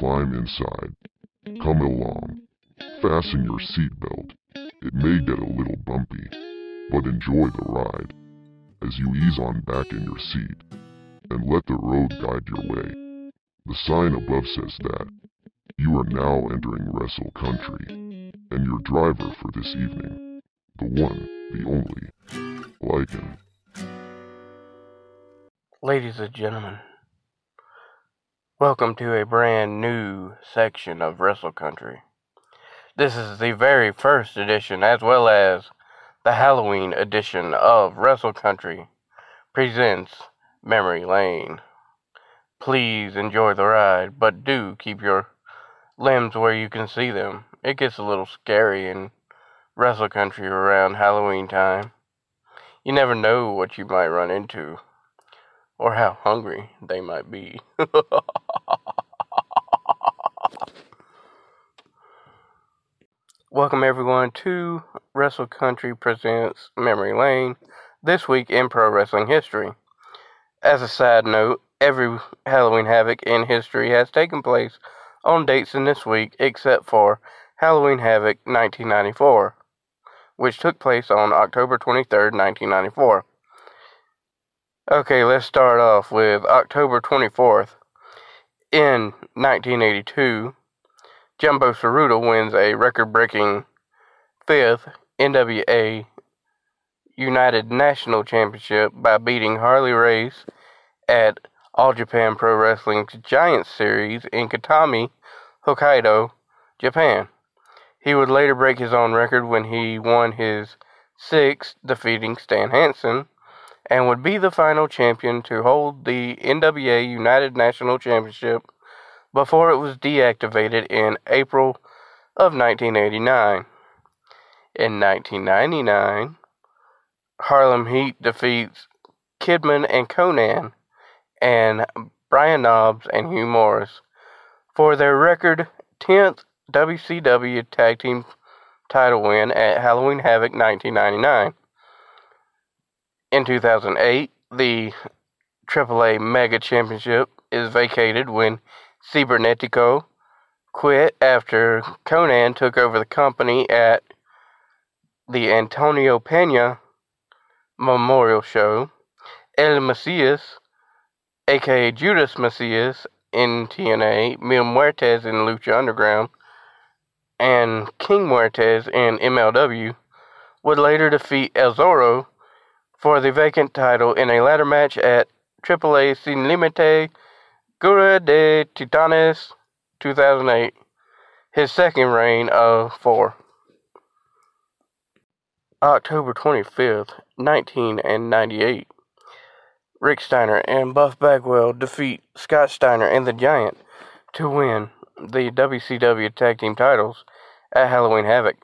climb inside. Come along. Fasten your seatbelt. It may get a little bumpy, but enjoy the ride as you ease on back in your seat and let the road guide your way. The sign above says that you are now entering Wrestle Country, and your driver for this evening, the one, the only, Lycan. Ladies and gentlemen, welcome to a brand new section of Wrestle Country. This is the very first edition, as well as the Halloween edition of Wrestle Country presents Memory Lane. Please enjoy the ride, but do keep your limbs where you can see them. It gets a little scary in Wrestle Country around Halloween time. You never know what you might run into, or how hungry they might be. Welcome everyone to Wrestle Country Presents Memory Lane, this week in pro wrestling history. As a side note, every Halloween Havoc in history has taken place on dates in this week except for Halloween Havoc 1994, which took place on October 23rd, 1994. Okay, let's start off with October 24th. In 1982, Jumbo Tsuruta wins a record breaking fifth NWA United National Championship by beating Harley Race at All Japan Pro Wrestling's Giant Series in Kitami, Hokkaido, Japan. He would later break his own record when he won his sixth, defeating Stan Hansen, and would be the final champion to hold the NWA United National Championship before it was deactivated in April of 1989. In 1999, Harlem Heat defeats Kidman and Konnan and Brian Knobbs and Hugh Morris for their record 10th WCW Tag Team title win at Halloween Havoc 1999. In 2008, the AAA Mega Championship is vacated when Cibernetico quit after Konnan took over the company at the Antonio Pena Memorial Show. El Mesías, aka Judas Mesias in TNA, Mil Muertes in Lucha Underground, and King Muertes in MLW, would later defeat El Zorro for the vacant title in a ladder match at AAA Sin Limite Guerra de Titanes 2008, his second reign of four. October 25th, 1998. Rick Steiner and Buff Bagwell defeat Scott Steiner and the Giant to win the WCW Tag Team titles at Halloween Havoc.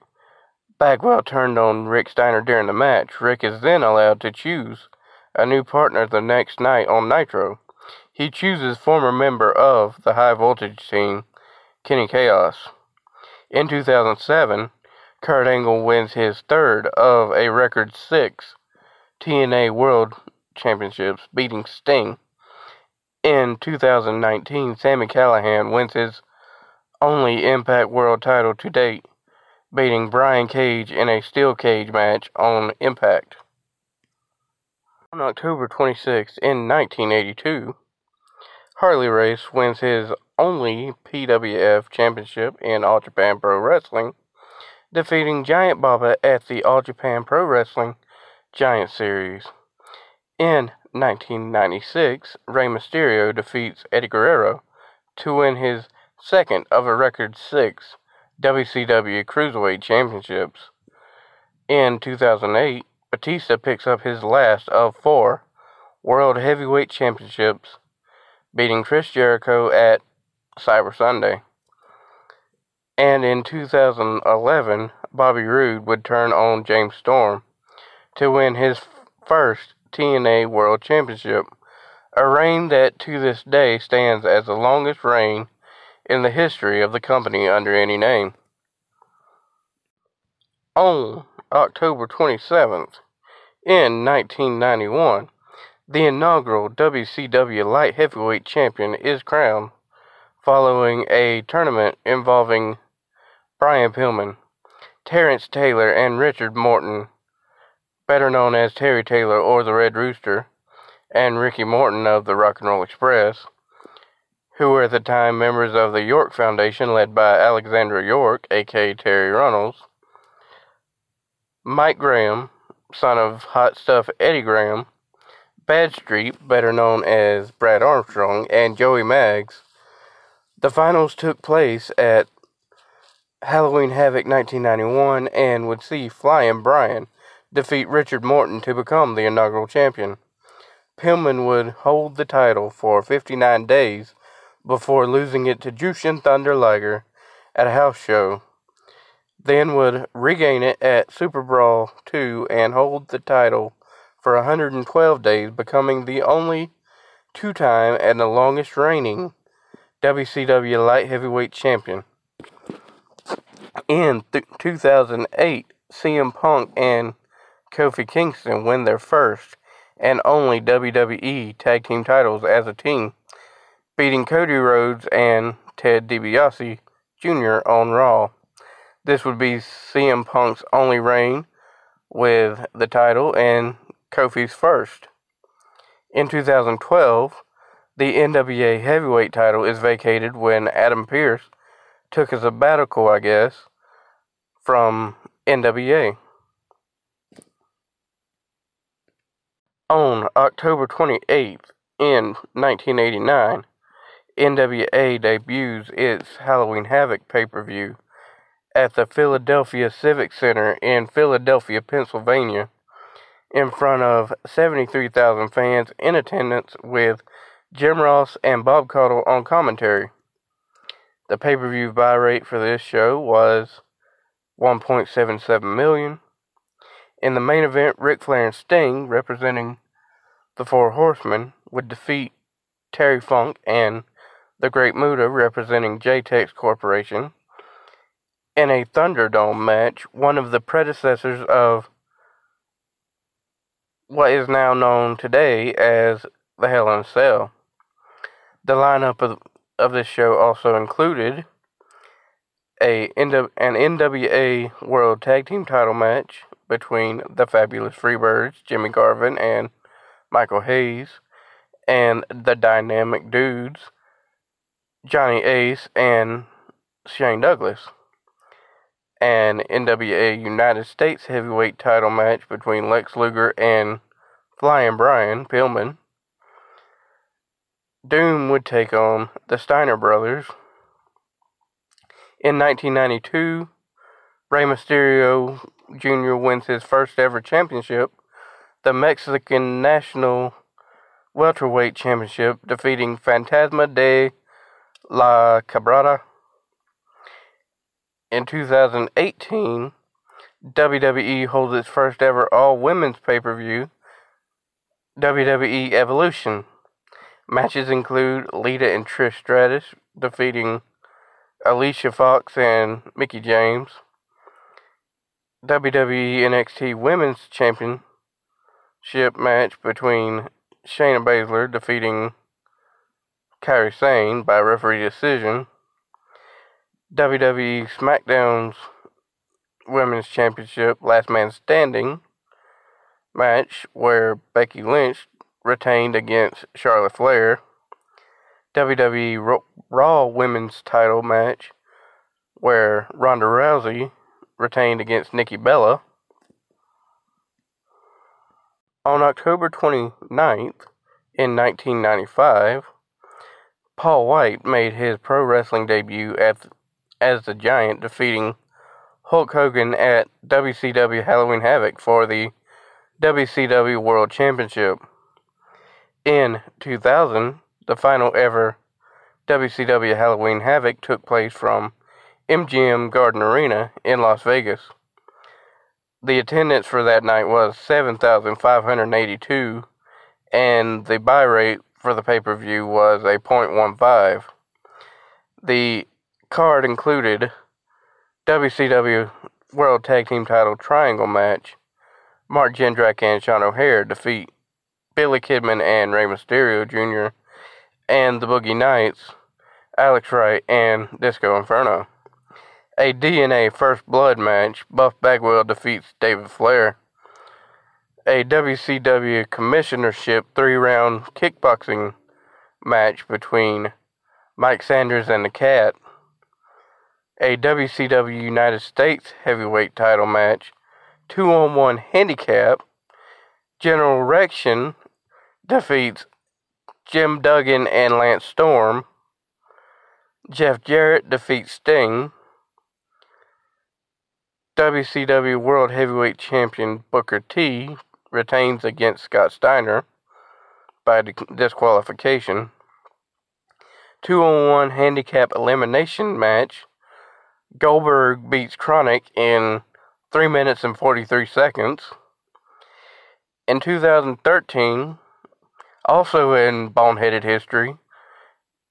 Bagwell turned on Rick Steiner during the match. Rick is then allowed to choose a new partner the next night on Nitro. He chooses former member of the High Voltage team, Kenny Kaos. In 2007, Kurt Angle wins his third of a record six TNA World Championships, beating Sting. In 2019, Sami Callihan wins his only Impact World title to date, beating Brian Cage in a steel cage match on Impact. On October 26, in 1982, Harley Race wins his only PWF championship in All Japan Pro Wrestling, defeating Giant Baba at the All Japan Pro Wrestling Giant Series. In 1996, Rey Mysterio defeats Eddie Guerrero to win his second of a record six WCW Cruiserweight Championships. In 2008, Batista picks up his last of four World Heavyweight Championships beating Chris Jericho at Cyber Sunday. And in 2011, Bobby Roode would turn on James Storm to win his first TNA World Championship, a reign that to this day stands as the longest reign in the history of the company under any name. On October 27th, in 1991, the inaugural WCW Light Heavyweight Champion is crowned following a tournament involving Brian Pillman, Terrence Taylor, and Richard Morton, better known as Terry Taylor or the Red Rooster, and Ricky Morton of the Rock and Roll Express, who were at the time members of the York Foundation led by Alexandra York, aka Terri Runnels, Mike Graham, son of Hot Stuff Eddie Graham, Badstreet, better known as Brad Armstrong, and Joey Maggs. The finals took place at Halloween Havoc 1991 and would see Flying Brian defeat Richard Morton to become the inaugural champion. Pillman would hold the title for 59 days before losing it to Jushin Thunder Liger at a house show. Then would regain it at Super Brawl 2 and hold the title for 112 days, becoming the only two time and the longest reigning WCW Light Heavyweight Champion. In th- 2008, CM Punk and Kofi Kingston win their first and only WWE Tag Team titles as a team, beating Cody Rhodes and Ted DiBiase Jr. on Raw. This would be CM Punk's only reign with the title and Kofi's first. In 2012, the NWA Heavyweight title is vacated when Adam Pearce took a sabbatical, I guess, from NWA. On October 28th, in 1989, NWA debuts its Halloween Havoc pay per view at the Philadelphia Civic Center in Philadelphia, Pennsylvania, in front of 73,000 fans in attendance with Jim Ross and Bob Caudle on commentary. The pay per view buy rate for this show was 1.77 million. In the main event, Ric Flair and Sting, representing the Four Horsemen, would defeat Terry Funk and the Great Muta, representing JTEX Corporation, in a Thunderdome match, one of the predecessors of what is now known today as the Hell in a Cell. The lineup of, of this show also included a an NWA World Tag Team title match between the Fabulous Freebirds, Jimmy Garvin and Michael Hayes, and the Dynamic Dudes, Johnny Ace and Shane Douglas. An NWA United States heavyweight title match between Lex Luger and Flying Brian Pillman. Doom would take on the Steiner brothers. In 1992, Rey Mysterio Jr. wins his first ever championship, the Mexican National Welterweight Championship, defeating Fantasma de la Quebrada. In 2018, WWE holds its first ever all women's pay per view, WWE Evolution. Matches include Lita and Trish Stratus defeating Alicia Fox and Mickie James. WWE NXT Women's Championship match between Shayna Baszler defeating Kairi Sane by referee decision. WWE SmackDown's Women's Championship Last Man Standing match where Becky Lynch retained against Charlotte Flair. WWE Raw Women's title match where Ronda Rousey retained against Nikki Bella. On October 29th, in 1995, Paul White made his pro wrestling debut at, as the Giant, defeating Hulk Hogan at WCW Halloween Havoc for the WCW World Championship. In 2000, the final ever WCW Halloween Havoc took place from MGM Garden Arena in Las Vegas. The attendance for that night was 7,582, and the buy rate for the pay per view was a .15. The card included WCW World Tag Team Title Triangle match. Mark Jindrak and Sean O'Haire defeat Billy Kidman and Rey Mysterio Jr. and the Boogie Knights Alex Wright, and Disco Inferno. A DNA First Blood match, Buff Bagwell defeats David Flair. A WCW Commissionership three round kickboxing match between Mike Sanders and the Cat. A WCW United States heavyweight title match, two on one handicap. General Rection defeats Jim Duggan and Lance Storm. Jeff Jarrett defeats Sting. WCW World Heavyweight Champion Booker T retains against Scott Steiner by disqualification. Two on one handicap elimination match. Goldberg beats KroniK in 3 minutes and 43 seconds. In 2013, also in boneheaded history,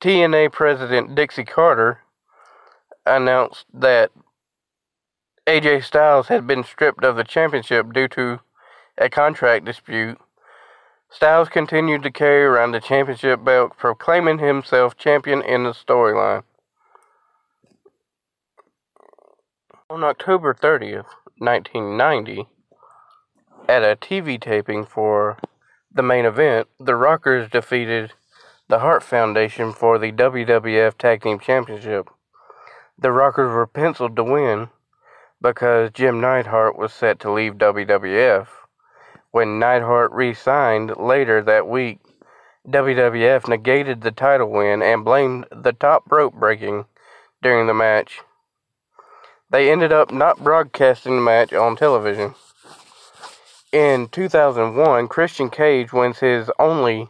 TNA President Dixie Carter announced that AJ Styles had been stripped of the championship due to a contract dispute. Styles continued to carry around the championship belt, proclaiming himself champion in the storyline. On October 30th, 1990, at a TV taping for the main event, the Rockers defeated the Hart Foundation for the WWF Tag Team Championship. The Rockers were penciled to win because Jim Neidhart was set to leave WWF. When Neidhart re signed later that week, WWF negated the title win and blamed the top rope breaking during the match. They ended up not broadcasting the match on television. In 2001, Christian Cage wins his only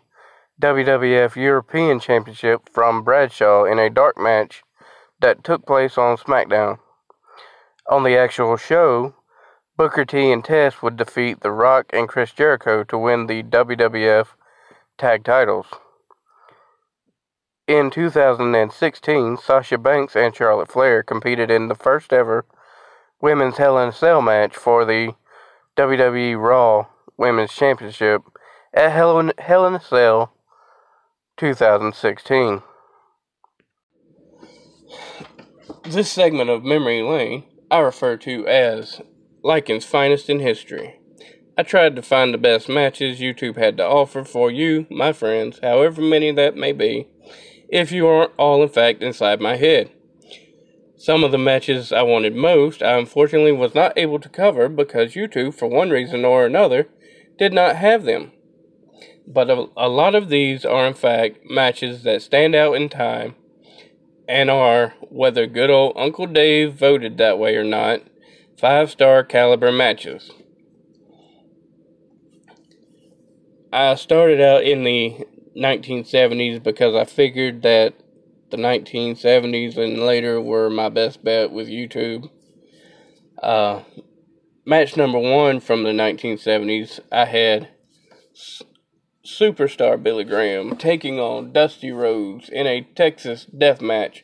WWF European Championship from Bradshaw in a dark match that took place on SmackDown. On the actual show, Booker T and Test would defeat The Rock and Chris Jericho to win the WWF tag titles. In 2016, Sasha Banks and Charlotte Flair competed in the first ever women's Hell in a Cell match for the WWE Raw Women's Championship at Hell in, Hell in a Cell 2016. This segment of Memory Lane I refer to as Lycan's Finest in History. I tried to find the best matches YouTube had to offer for you, my friends, however many that may be, if you aren't all in fact inside my head. Some of the matches I wanted most, I unfortunately was not able to cover because YouTube, for one reason or another, did not have them but a, a lot of these are in fact matches that stand out in time and are, whether good old Uncle Dave voted that way or not, five star caliber matches. I started out in the 1970s because I figured that the 1970s and later were my best bet with YouTube. Uh, match number one from the 1970s, I had superstar Billy Graham taking on Dusty Rhodes in a Texas death match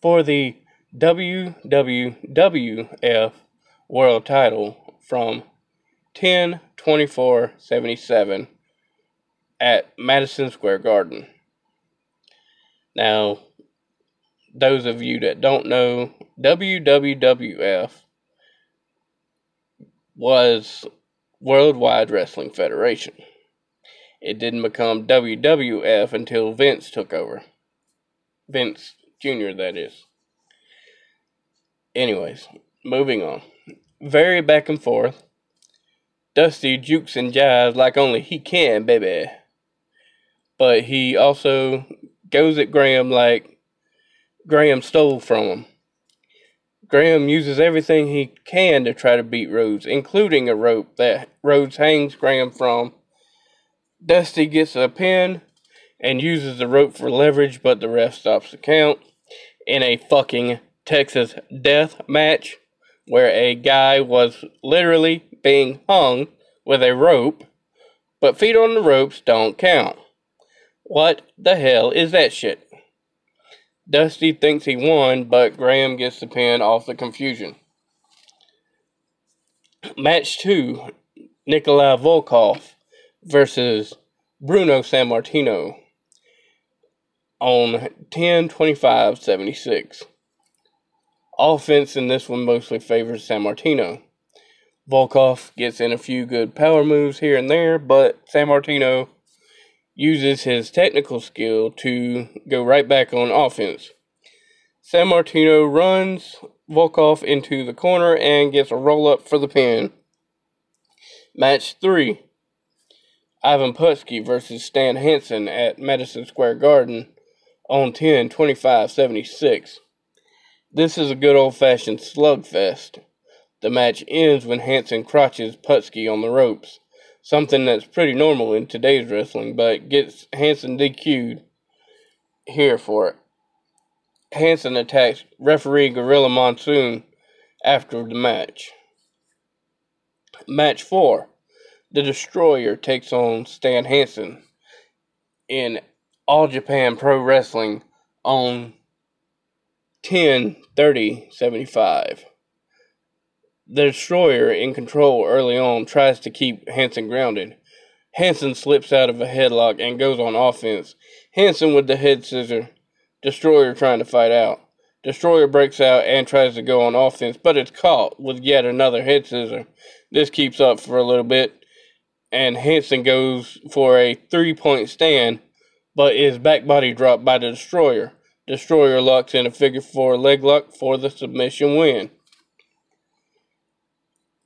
for the WWF World title from 10 24 77 at Madison Square Garden. Now, those of you that don't know, WWF was Worldwide Wrestling Federation. It didn't become WWF until Vince took over. Vince Jr., that is. Anyways, moving on. Very back and forth. Dusty jukes and jives like only he can, baby. But he also goes at Graham like Graham stole from him. Graham uses everything he can to try to beat Rhodes, including a rope that Rhodes hangs Graham from Dusty gets a pin and uses the rope for leverage, but the ref stops the count in a fucking Texas death match where a guy was literally being hung with a rope, but feet on the ropes don't count. What the hell is that shit? Dusty thinks he won, but Graham gets the pin off the confusion. Match 2 Nikolai Volkov versus Bruno Sammartino. on 10 25 76. Offense in this one mostly favors Sammartino. Volkov gets in a few good power moves here and there, but Sammartino uses his technical skill to go right back on offense. Sammartino runs Volkov into the corner and gets a roll up for the pin. Match 3 Ivan Putski versus Stan Hansen at Madison Square Garden on 10 25 76. This is a good old fashioned slugfest. The match ends when Hansen crotches Putski on the ropes, something that's pretty normal in today's wrestling, but gets Hansen DQ'd here for it. Hansen attacks referee Gorilla Monsoon after the match. Match 4 The Destroyer takes on Stan Hansen in All Japan Pro Wrestling on 10 30 75. The Destroyer, in control early on, tries to keep Hansen grounded. Hansen slips out of a headlock and goes on offense. Hansen with the head scissor Destroyer trying to fight out. Destroyer breaks out and tries to go on offense, but it's caught with yet another head scissor. This keeps up for a little bit, and Hansen goes for a three point stand, but is back body dropped by the Destroyer. Destroyer locks in a figure four leg lock for the submission win.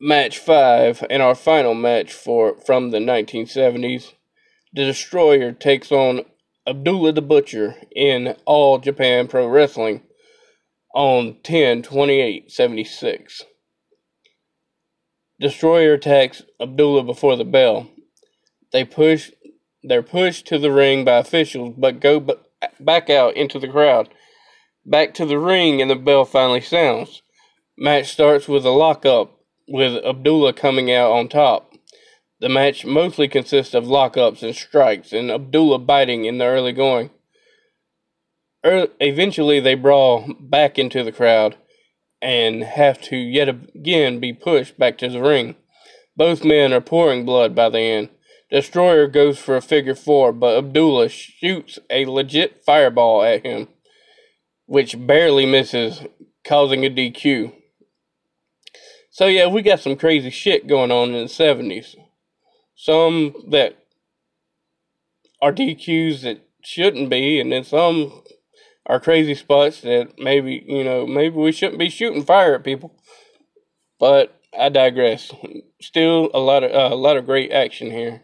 Match 5 and our final match for from the 1970s. The Destroyer takes on Abdullah the Butcher in All Japan Pro Wrestling on 10 28 76. Destroyer attacks Abdullah before the bell. They push they're pushed to the ring by officials but go back out into the crowd. Back to the ring and the bell finally sounds. Match starts with a lockup with Abdullah coming out on top. The match mostly consists of lockups and strikes, and Abdullah biting in the early going. eventually, they brawl back into the crowd and have to yet again be pushed back to the ring. Both men are pouring blood by the end. Destroyer goes for a figure four, but Abdullah shoots a legit fireball at him, which barely misses, causing a DQ. So, yeah, we got some crazy shit going on in the 70s some that are DQs that shouldn't be, and then some are crazy spots that maybe you know maybe we shouldn't be shooting fire at people. But I digress. Still a lot of uh, a lot of great action here.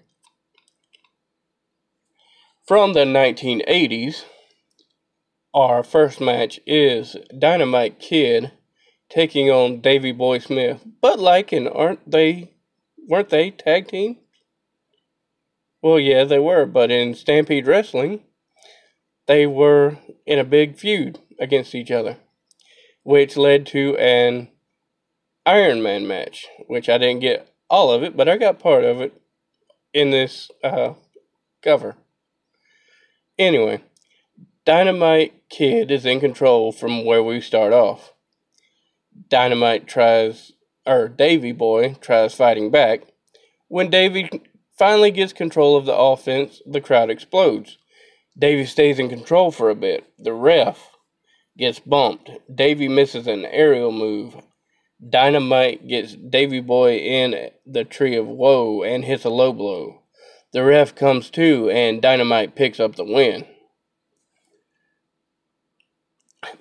From the 1980s, our first match is Dynamite Kid taking on Davy Boy Smith. But like, and aren't they? Weren't they tag team? Well, yeah, they were, but in Stampede Wrestling, they were in a big feud against each other, which led to an Iron Man match, which I didn't get all of it, but I got part of it in this uh, cover. Anyway, Dynamite Kid is in control from where we start off. Dynamite tries, or Davy Boy tries fighting back. When Davy finally gets control of the offense, the crowd explodes. Davy stays in control for a bit. The ref gets bumped. Davy misses an aerial move. Dynamite gets Davy Boy in the tree of woe and hits a low blow. The ref comes to and Dynamite picks up the win.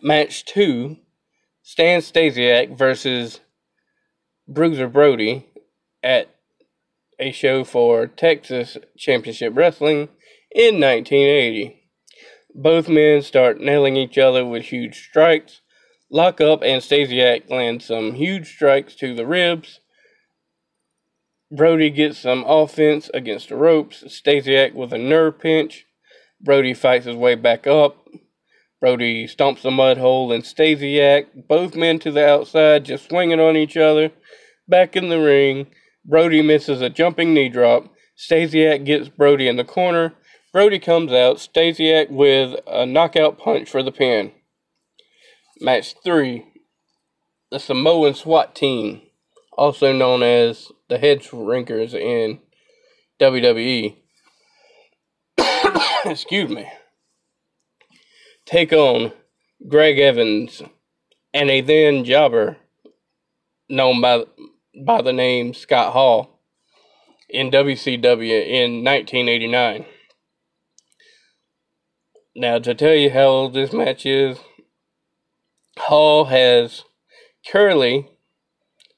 Match 2 Stan Stasiak versus Bruiser Brody at a show for Texas Championship Wrestling in 1980. Both men start nailing each other with huge strikes. Lock up and Stasiak lands some huge strikes to the ribs. Brody gets some offense against the ropes. Stasiak with a nerve pinch. Brody fights his way back up. Brody stomps the mud hole and Stasiak, both men to the outside, just swinging on each other. Back in the ring. Brody misses a jumping knee drop. Stasiak gets Brody in the corner. Brody comes out. Stasiak with a knockout punch for the pin. Match 3. The Samoan SWAT team, also known as the Head Shrinkers in WWE. Excuse me. take on Greg Evans and a then jobber known by by the name Scott Hall in WCW in 1989. Now, to tell you how old this match is, Hall has curly,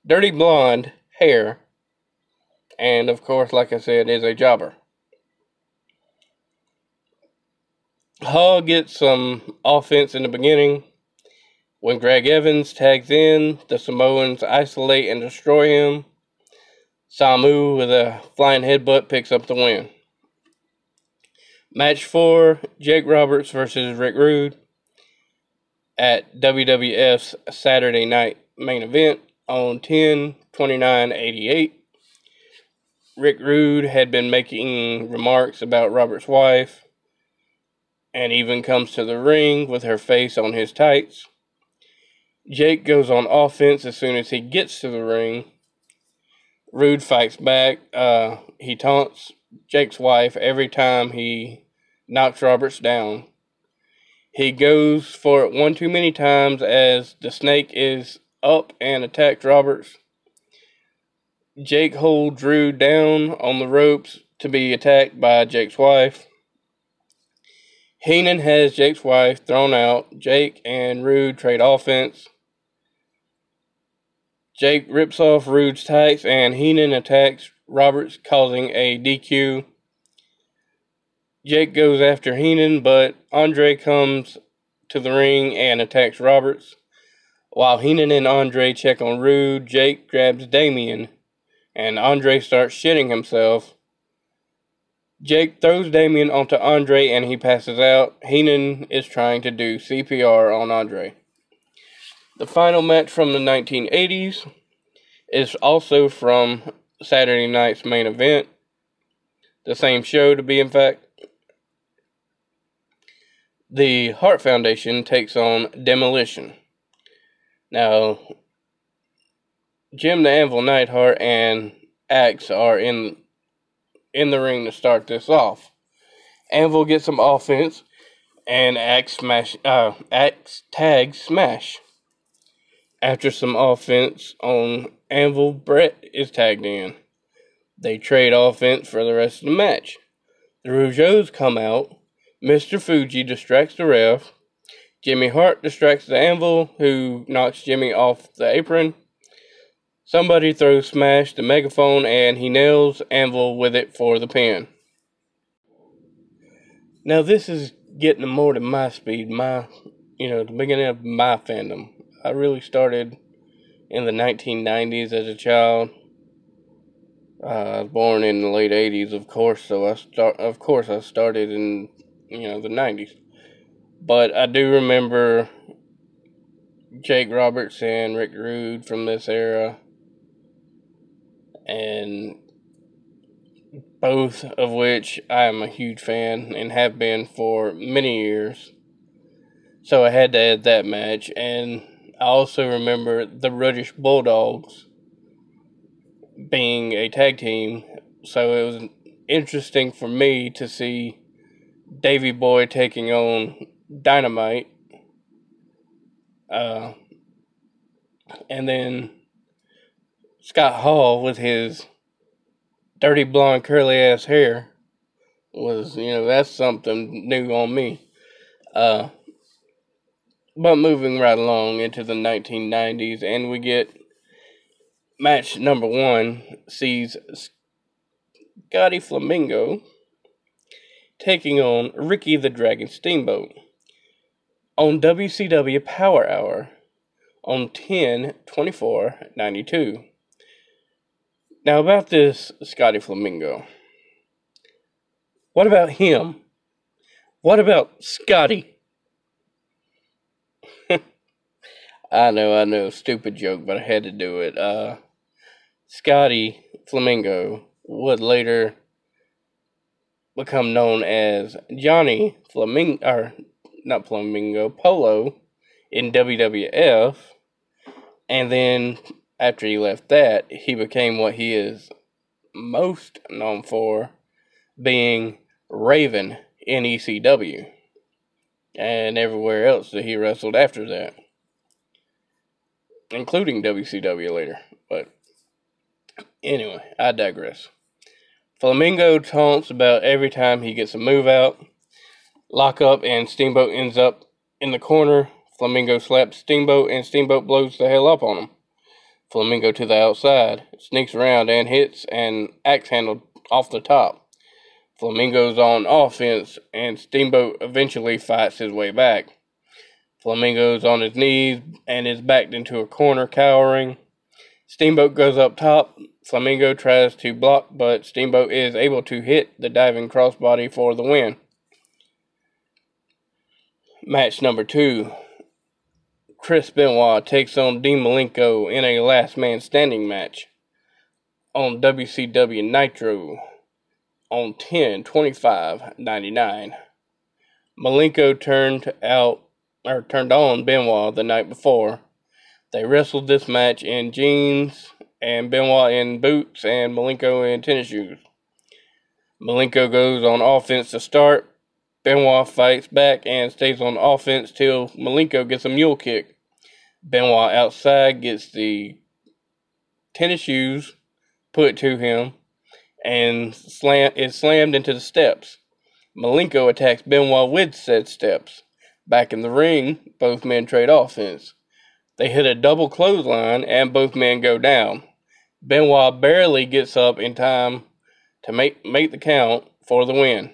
dirty blonde hair, and of course, like I said, is a jobber. Hall gets some offense in the beginning. When Greg Evans tags in, the Samoans isolate and destroy him. Samu with a flying headbutt picks up the win. Match 4 Jake Roberts versus Rick Rude at WWF's Saturday night main event on 10 29 88. Rick Rude had been making remarks about Robert's wife and even comes to the ring with her face on his tights. Jake goes on offense as soon as he gets to the ring. Rude fights back. Uh, he taunts Jake's wife every time he knocks Roberts down. He goes for it one too many times as the snake is up and attacked Roberts. Jake holds drew down on the ropes to be attacked by Jake's wife. Heenan has Jake's wife thrown out. Jake and Rude trade offense. Jake rips off Rude's tights and Heenan attacks Roberts, causing a DQ. Jake goes after Heenan, but Andre comes to the ring and attacks Roberts. While Heenan and Andre check on Rude, Jake grabs Damien, and Andre starts shitting himself. Jake throws Damien onto Andre and he passes out. Heenan is trying to do CPR on Andre. The final match from the 1980s is also from Saturday night's main event. The same show, to be in fact. The Hart Foundation takes on Demolition. Now, Jim the Anvil Neidhart and Axe are in in the ring to start this off. Anvil gets some offense, and Axe smash uh Axe tag smash. After some offense on Anvil, Bret is tagged in. They trade offense for the rest of the match. The Rougeaus come out. Mr. Fuji distracts the ref. Jimmy Hart distracts the Anvil, who knocks Jimmy off the apron. Somebody throws Smash the megaphone and he nails Anvil with it for the pin. Now this is getting more to my speed, my you know, the beginning of my fandom. I really started in the 1990s as a child. I was born in the late 80s, of course, so I start of course I started in you know the 90s. But I do remember Jake Roberts and Rick Rude from this era. And both of which I am a huge fan and have been for many years. So I had to add that match, and I also remember the British Bulldogs being a tag team, so it was interesting for me to see Davy Boy taking on Dynamite. Uh, and then Scott Hall with his dirty blonde curly ass hair was, you know, that's something new on me. Uh, but moving right along into the 1990s, and we get match number one sees Scotty Flamingo taking on Ricky the Dragon Steamboat on WCW Power Hour on 10 24 92. Now, about this Scotty Flamingo. What about him? What about Scotty? I know, I know, stupid joke, but I had to do it. Uh, Scotty Flamingo would later become known as Johnny Flamingo, or not Flamingo, Polo in WWF, and then after he left that, he became what he is most known for being Raven in ECW. and everywhere else that he wrestled after that, including WCW later. But anyway, I digress. Flamingo taunts about every time he gets a move out. Lock up and Steamboat ends up in the corner. Flamingo slaps Steamboat and Steamboat blows the hell up on him. Flamingo to the outside, sneaks around and hits an axe handle off the top. Flamingo's on offense and Steamboat eventually fights his way back. Flamingo's on his knees and is backed into a corner cowering. Steamboat goes up top. Flamingo tries to block, but Steamboat is able to hit the diving crossbody for the win. Match number two. Chris Benoit takes on Dean Malenko in a last man standing match on WCW Nitro on 10 25 99. Malenko turned out or turned on Benoit the night before. They wrestled this match in jeans and Benoit in boots and Malenko in tennis shoes. Malenko goes on offense to start. Benoit fights back and stays on offense till Malenko gets a mule kick. Benoit outside gets the tennis shoes put to him and slam, is slammed into the steps. Malenko attacks Benoit with said steps. Back in the ring, both men trade offense. They hit a double clothesline and both men go down. Benoit barely gets up in time to make, make the count for the win.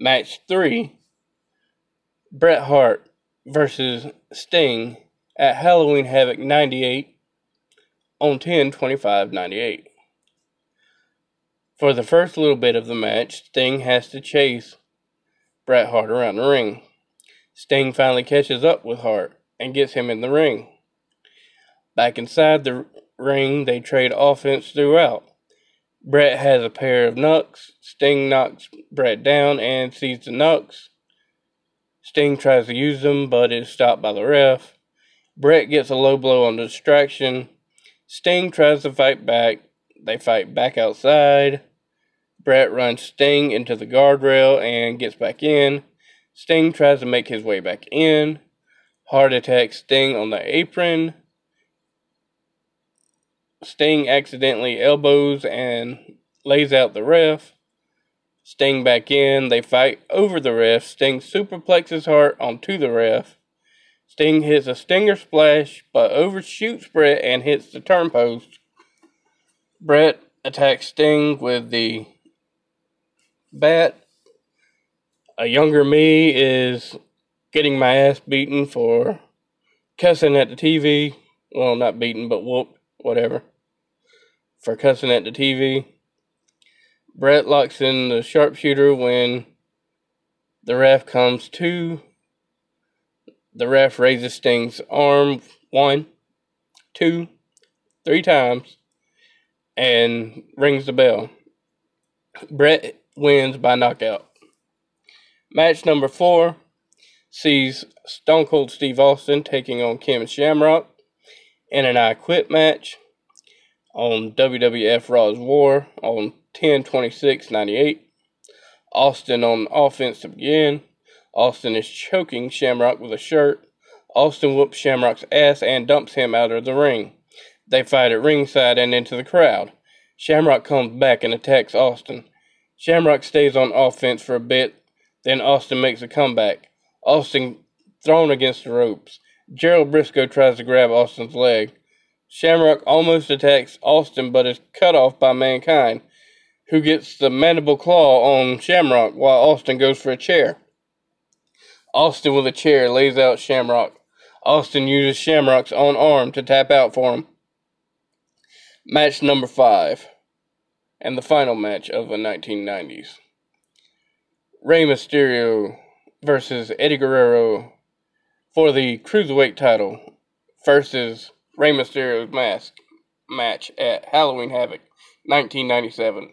Match 3 Bret Hart versus Sting at Halloween Havoc 98 on 10 25 98. For the first little bit of the match, Sting has to chase Bret Hart around the ring. Sting finally catches up with Hart and gets him in the ring. Back inside the ring, they trade offense throughout. Bret has a pair of knucks. Sting knocks Bret down and sees the knucks. Sting tries to use them, but is stopped by the ref. Bret gets a low blow on distraction. Sting tries to fight back. They fight back outside. Bret runs Sting into the guardrail and gets back in. Sting tries to make his way back in. Hart attacks Sting on the apron. Sting accidentally elbows and lays out the ref. Sting back in. They fight over the ref. Sting superplexes Hart onto the ref. Sting hits a stinger splash, but overshoots Bret and hits the turnpost. Bret attacks Sting with the bat. A younger me is getting my ass beaten for cussing at the TV. Well, not beaten, but whooped, whatever. For cussing at the TV. Bret locks in the sharpshooter when the ref comes to. The ref raises Sting's arm one, two, three times and rings the bell. Bret wins by knockout. Match number four sees Stone Cold Steve Austin taking on Ken Shamrock in an I Quit match on WWF Raw's War on 10 26 98. Austin on offense begin. Austin is choking Shamrock with a shirt. Austin whoops Shamrock's ass and dumps him out of the ring. They fight at ringside and into the crowd. Shamrock comes back and attacks Austin. Shamrock stays on offense for a bit, then Austin makes a comeback. Austin thrown against the ropes. Gerald Brisco tries to grab Austin's leg. Shamrock almost attacks Austin but is cut off by Mankind who gets the mandible claw on Shamrock while Austin goes for a chair. Austin with a chair lays out Shamrock. Austin uses Shamrock's own arm to tap out for him. Match number five, and the final match of the 1990s. Rey Mysterio versus Eddie Guerrero for the Cruiserweight title versus Rey Mysterio's mask match at Halloween Havoc 1997.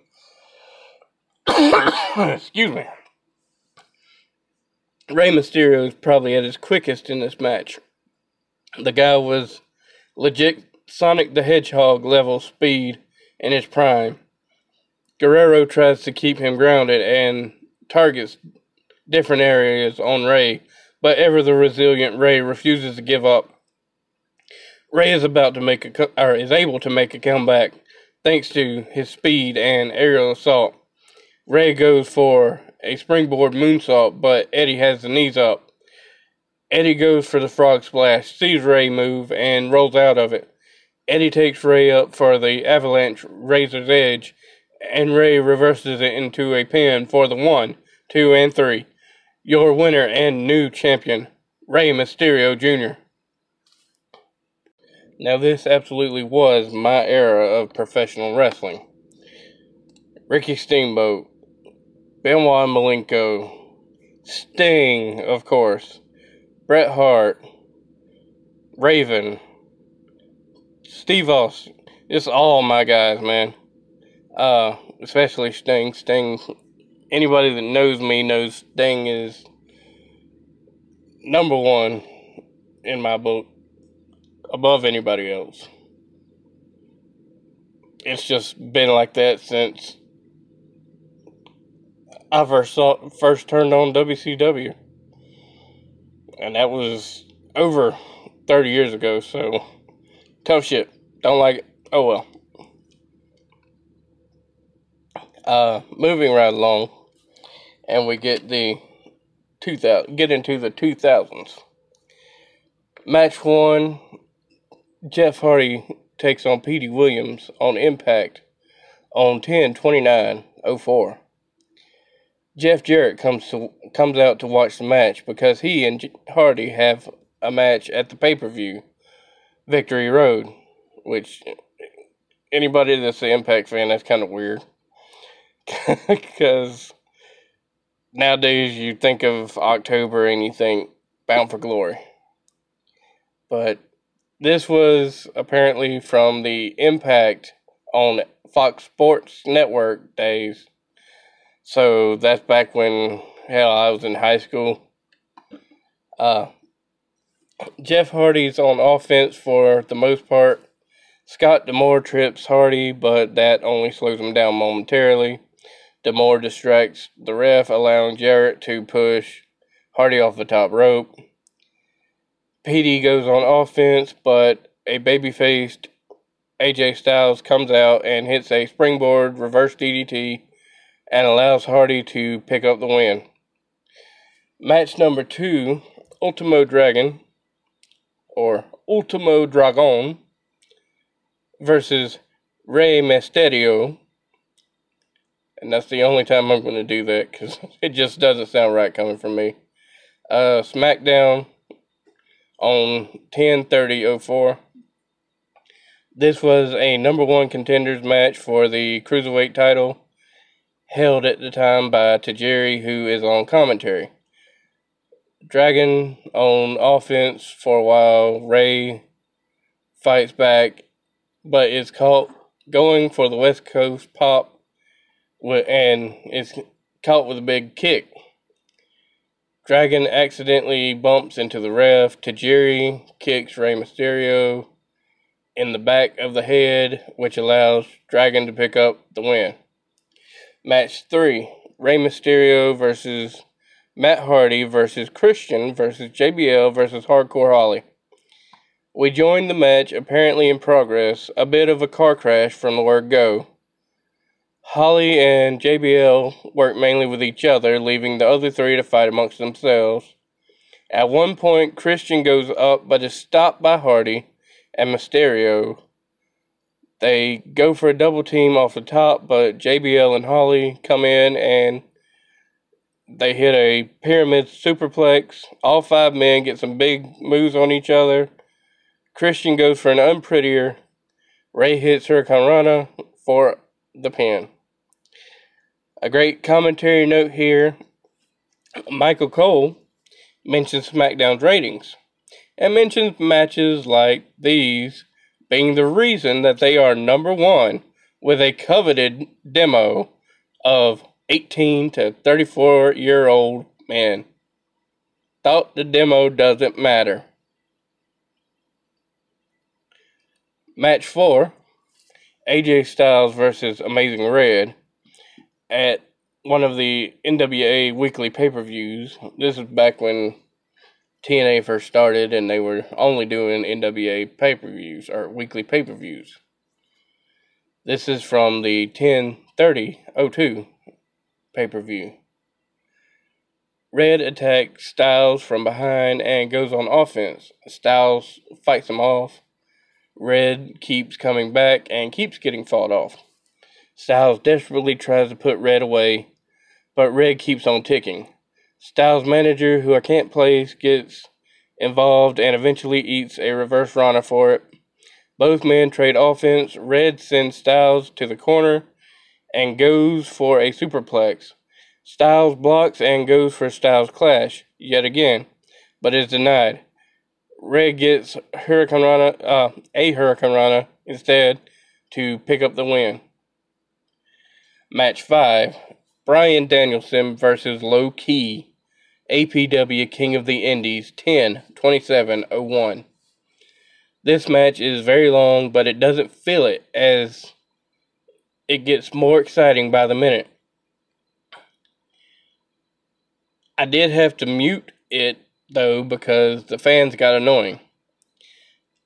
Excuse me. Rey Mysterio is probably at his quickest in this match. The guy was legit Sonic the Hedgehog level speed in his prime. Guerrero tries to keep him grounded and targets different areas on Rey, but ever the resilient Rey refuses to give up. Rey is about to make a or is able to make a comeback thanks to his speed and aerial assault. Rey goes for a springboard moonsault, but Eddie has the knees up. Eddie goes for the frog splash, sees Rey move, and rolls out of it. Eddie takes Rey up for the avalanche razor's edge, and Rey reverses it into a pin for the one, two, and three. Your winner and new champion, Rey Mysterio Jr. Now, this absolutely was my era of professional wrestling. Ricky Steamboat, Benoit Malenko, Sting, of course, Bret Hart, Raven, Steve Austin. It's all my guys, man. Uh, especially Sting. Sting. Anybody that knows me knows Sting is number one in my book, above anybody else. It's just been like that since I first saw first turned on WCW, and that was over thirty years ago. So tough shit. Don't like it. Oh well. Uh, moving right along, and we get the two thousand. Get into the two thousands. Match one. Jeff Hardy takes on Petey Williams on Impact on 10 29 04. Jeff Jarrett comes to comes out to watch the match because he and Hardy have a match at the pay per view, Victory Road, which anybody that's an Impact fan that's kind of weird because nowadays you think of October and you think Bound for Glory, but this was apparently from the Impact on Fox Sports Network days so that's back when, hell, I was in high school. Uh, Jeff Hardy's on offense for the most part. Scott D'Amore trips Hardy, but that only slows him down momentarily. D'Amore distracts the ref, allowing Jarrett to push Hardy off the top rope. Petey goes on offense, but a baby-faced AJ Styles comes out and hits a springboard reverse DDT and allows Hardy to pick up the win. Match number two Ultimo Dragon, or Ultimo Dragon, versus Rey Mysterio. And that's the only time I'm going to do that because it just doesn't sound right coming from me. Uh, SmackDown on 10:30:04. This was a number one contenders match for the cruiserweight title held at the time by Tajiri, who is on commentary. Dragon on offense for a while. Rey fights back, but is caught going for the West Coast pop, with, and is caught with a big kick. Dragon accidentally bumps into the ref. Tajiri kicks Rey Mysterio in the back of the head, which allows Dragon to pick up the win. Match 3 Rey Mysterio versus Matt Hardy versus Christian versus JBL versus Hardcore Holly. We joined the match apparently in progress, a bit of a car crash from the word go. Holly and JBL work mainly with each other, leaving the other three to fight amongst themselves. At one point, Christian goes up but is stopped by Hardy and Mysterio, they go for a double team off the top, but JBL and Holly come in and they hit a pyramid superplex. All five men get some big moves on each other. Christian goes for an unprettier. Rey hits Hurricanrana for the pin. A great commentary note here. Michael Cole mentions SmackDown's ratings and mentions matches like these being the reason that they are number one with a coveted demo of 18 to 34 year old men. Thought the demo doesn't matter. Match 4 AJ Styles versus Amazing Red. At one of the NWA weekly pay per views. This is back when TNA first started and they were only doing NWA pay per views or weekly pay per views. This is from the 103002 pay per view. Red attacks Styles from behind and goes on offense. Styles fights him off. Red keeps coming back and keeps getting fought off. Styles desperately tries to put Red away, but Red keeps on ticking. Styles' manager, who I can't place, gets involved and eventually eats a reverse Rana for it. Both men trade offense. Red sends Styles to the corner and goes for a superplex. Styles blocks and goes for Styles Clash yet again, but is denied. Red gets Hurricane Rana, uh, a Hurricane Rana instead to pick up the win. Match 5 Bryan Danielson versus Low Ki, APW King of the Indies 10 27 01. This match is very long, but it doesn't feel it as it gets more exciting by the minute. I did have to mute it though because the fans got annoying.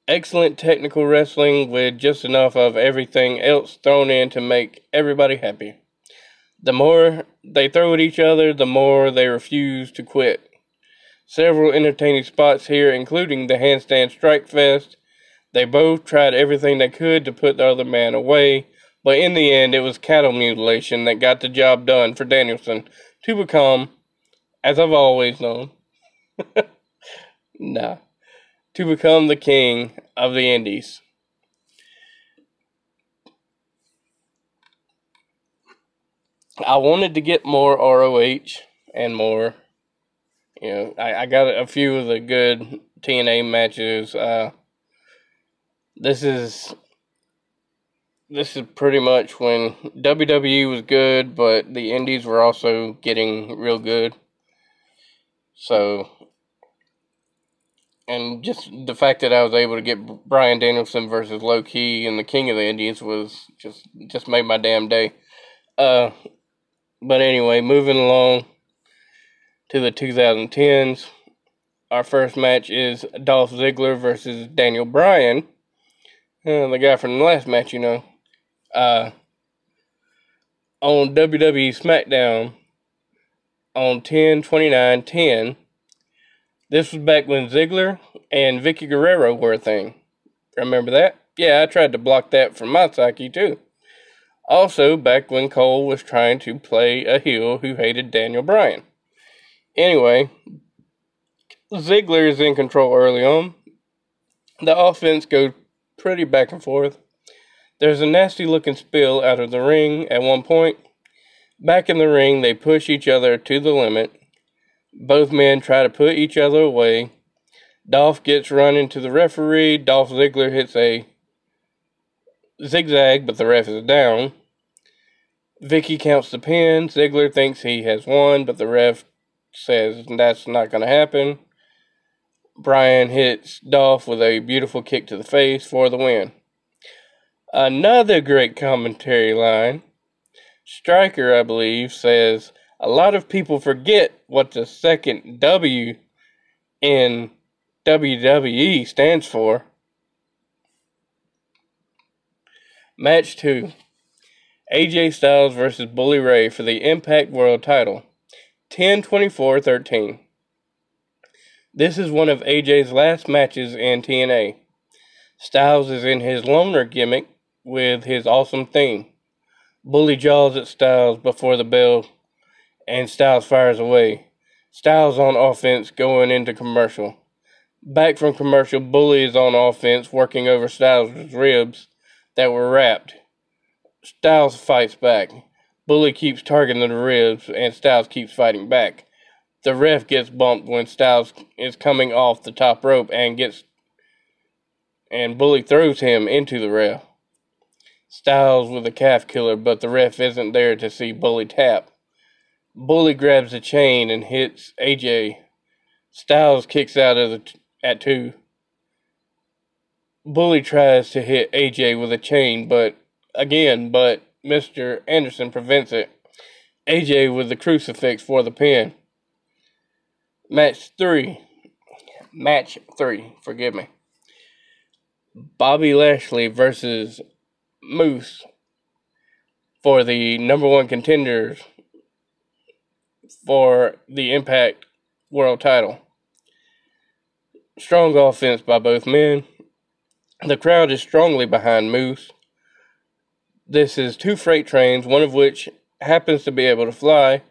Excellent technical wrestling with just enough of everything else thrown in to make everybody happy. The more they throw at each other, the more they refuse to quit. Several entertaining spots here, including the handstand strike fest. They both tried everything they could to put the other man away, but in the end, it was cattle mutilation that got the job done for Danielson to become, as I've always known, nah, to become the king of the Indies. I wanted to get more ROH and more. You know, I, I got a few of the good TNA matches. Uh, this is this is pretty much when WWE was good, but the indies were also getting real good. So, and just the fact that I was able to get Bryan Danielson versus Low Ki and the King of the Indians was just just made my damn day. Uh, but anyway, moving along to the 2010s. Our first match is Dolph Ziggler versus Daniel Bryan. Uh, the guy from the last match, you know uh, on WWE SmackDown on 10 29 10. This was back when Ziggler and Vickie Guerrero were a thing. Remember that? Yeah, I tried to block that from my psyche too. Also, back when Cole was trying to play a heel who hated Daniel Bryan. Anyway, Ziggler is in control early on. The offense goes pretty back and forth. There's a nasty looking spill out of the ring at one point. Back in the ring, they push each other to the limit. Both men try to put each other away. Dolph gets run into the referee. Dolph Ziggler hits a zigzag, but the ref is down. Vickie counts the pin. Ziggler thinks he has won, but the ref says that's not going to happen. Bryan hits Dolph with a beautiful kick to the face for the win. Another great commentary line. Striker, I believe, says a lot of people forget what the second W in WWE stands for. Match 2 AJ Styles versus Bully Ray for the Impact World title. 10 24 13. This is one of AJ's last matches in TNA. Styles is in his loner gimmick with his awesome theme. Bully jaws at Styles before the bell, and Styles fires away. Styles on offense going into commercial. Back from commercial, Bully is on offense working over Styles' ribs that were wrapped. Styles fights back. Bully keeps targeting the ribs, and Styles keeps fighting back. The ref gets bumped when Styles is coming off the top rope and gets and Bully throws him into the ref. Styles with a calf killer, but the ref isn't there to see Bully tap. Bully grabs a chain and hits AJ. Styles kicks out of the t- at two. Bully tries to hit AJ with a chain, but again, but Mr. Anderson prevents it. AJ with the crucifix for the pin. Match three. Match three, forgive me. Bobby Lashley versus Moose for the number one contenders for the Impact World title. Strong offense by both men. The crowd is strongly behind Moose. This is two freight trains, one of which happens to be able to fly,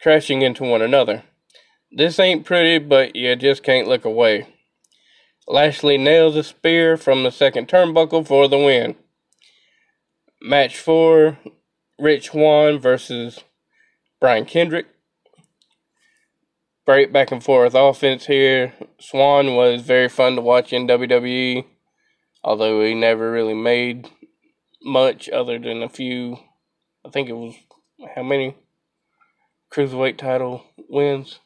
crashing into one another. This ain't pretty, but you just can't look away. Lashley nails a spear from the second turnbuckle for the win. Match 4 Rich Swann versus Brian Kendrick. Great back and forth offense here. Swann was very fun to watch in WWE, although he never really made much other than a few. I think it was how many cruiserweight title wins.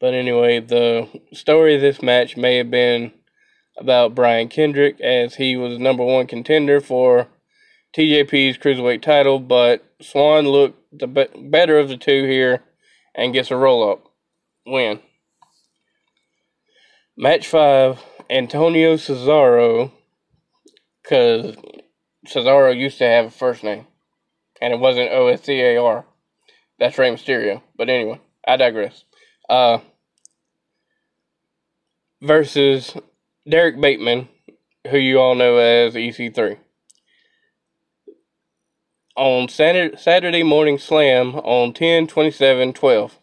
But anyway, the story of this match may have been about Brian Kendrick as he was number one contender for TJP's cruiserweight title, but Swann looked the be- better of the two here and gets a roll up win. Match five Antonio Cesaro, because Cesaro used to have a first name, and it wasn't O S C A R. That's Rey Mysterio. But anyway, I digress. Uh, versus Derrick Bateman, who you all know as EC3. On Saturday Morning Slam on 10 27 12.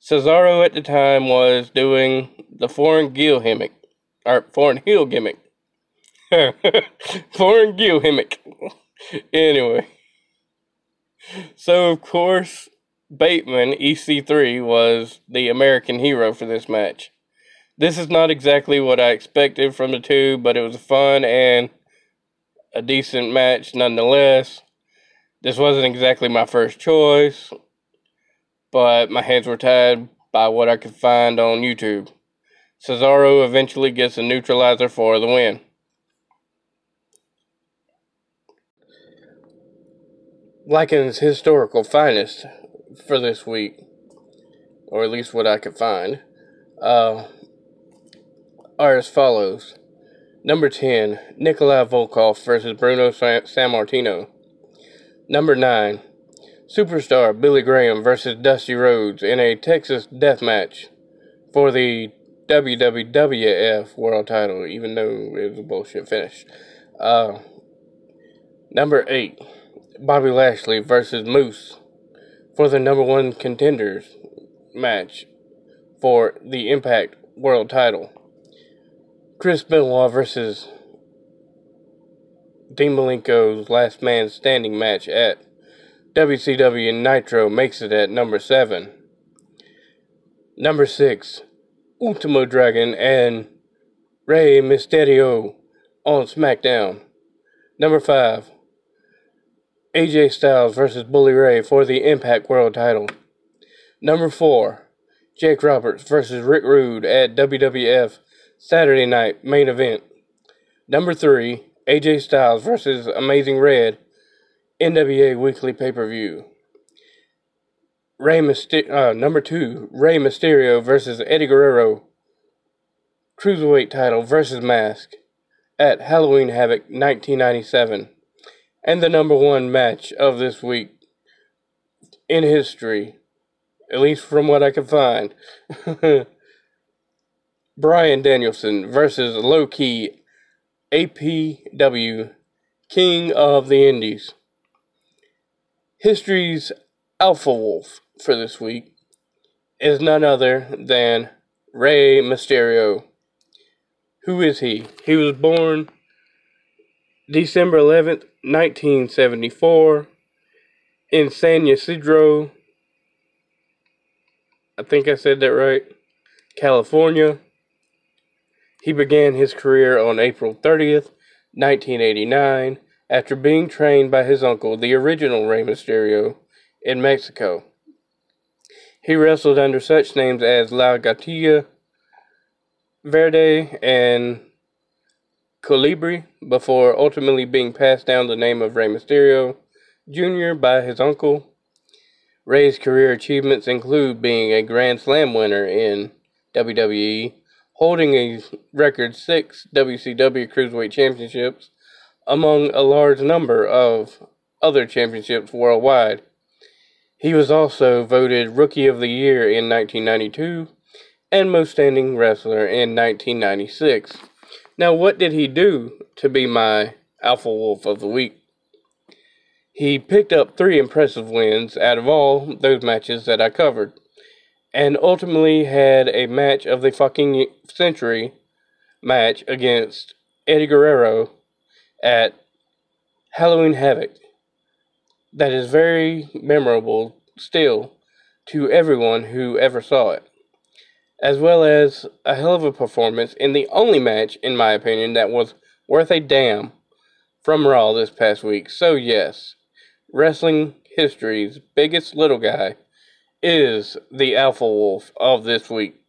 Cesaro at the time was doing the foreign gill gimmick, or foreign heel gimmick. foreign gill gimmick. anyway. So, of course, Bateman, EC3, was the American hero for this match. This is not exactly what I expected from the two, but it was fun and a decent match nonetheless. This wasn't exactly my first choice, but my hands were tied by what I could find on YouTube. Cesaro eventually gets a neutralizer for the win. Lycan's historical finest for this week, or at least what I could find. Uh, are as follows. Number 10, Nikolai Volkov versus Bruno San- Sammartino. Number 9, Superstar Billy Graham versus Dusty Rhodes in a Texas death match for the WWF World title, even though it was a bullshit finish. Uh, number 8, Bobby Lashley versus Moose for the number one contenders match for the Impact World title. Chris Benoit versus Dean Malenko's last man standing match at WCW Nitro makes it at number 7. Number 6, Ultimo Dragon and Rey Mysterio on SmackDown. Number 5, AJ Styles versus Bully Ray for the Impact World title. Number 4, Jake Roberts versus Rick Rude at WWF Saturday night main event. Number three, AJ Styles versus Amazing Red, NWA weekly pay per view. Rey Myster- uh, number two, Rey Mysterio versus Eddie Guerrero, cruiserweight title versus mask at Halloween Havoc 1997, and the number one match of this week in history, at least from what I can find. Bryan Danielson versus Low Ki APW King of the Indies. History's Alpha Wolf for this week is none other than Rey Mysterio. Who is he? He was born December 11th, 1974 in San Ysidro. I think I said that right. California. He began his career on April 30th, 1989, after being trained by his uncle, the original Rey Mysterio, in Mexico. He wrestled under such names as La Gatilla Verde and Colibri before ultimately being passed down the name of Rey Mysterio Jr. by his uncle. Rey's career achievements include being a Grand Slam winner in WWE, holding a record six WCW Cruiserweight Championships, among a large number of other championships worldwide. He was also voted Rookie of the Year in 1992 and Most Standing Wrestler in 1996. Now, what did he do to be my Alpha Wolf of the Week? He picked up three impressive wins out of all those matches that I covered, and ultimately had a match of the fucking century match against Eddie Guerrero at Halloween Havoc. That is very memorable still to everyone who ever saw it, as well as a hell of a performance in the only match, in my opinion, that was worth a damn from Raw this past week. So, yes, wrestling history's biggest little guy is the Alpha Wolf of this week.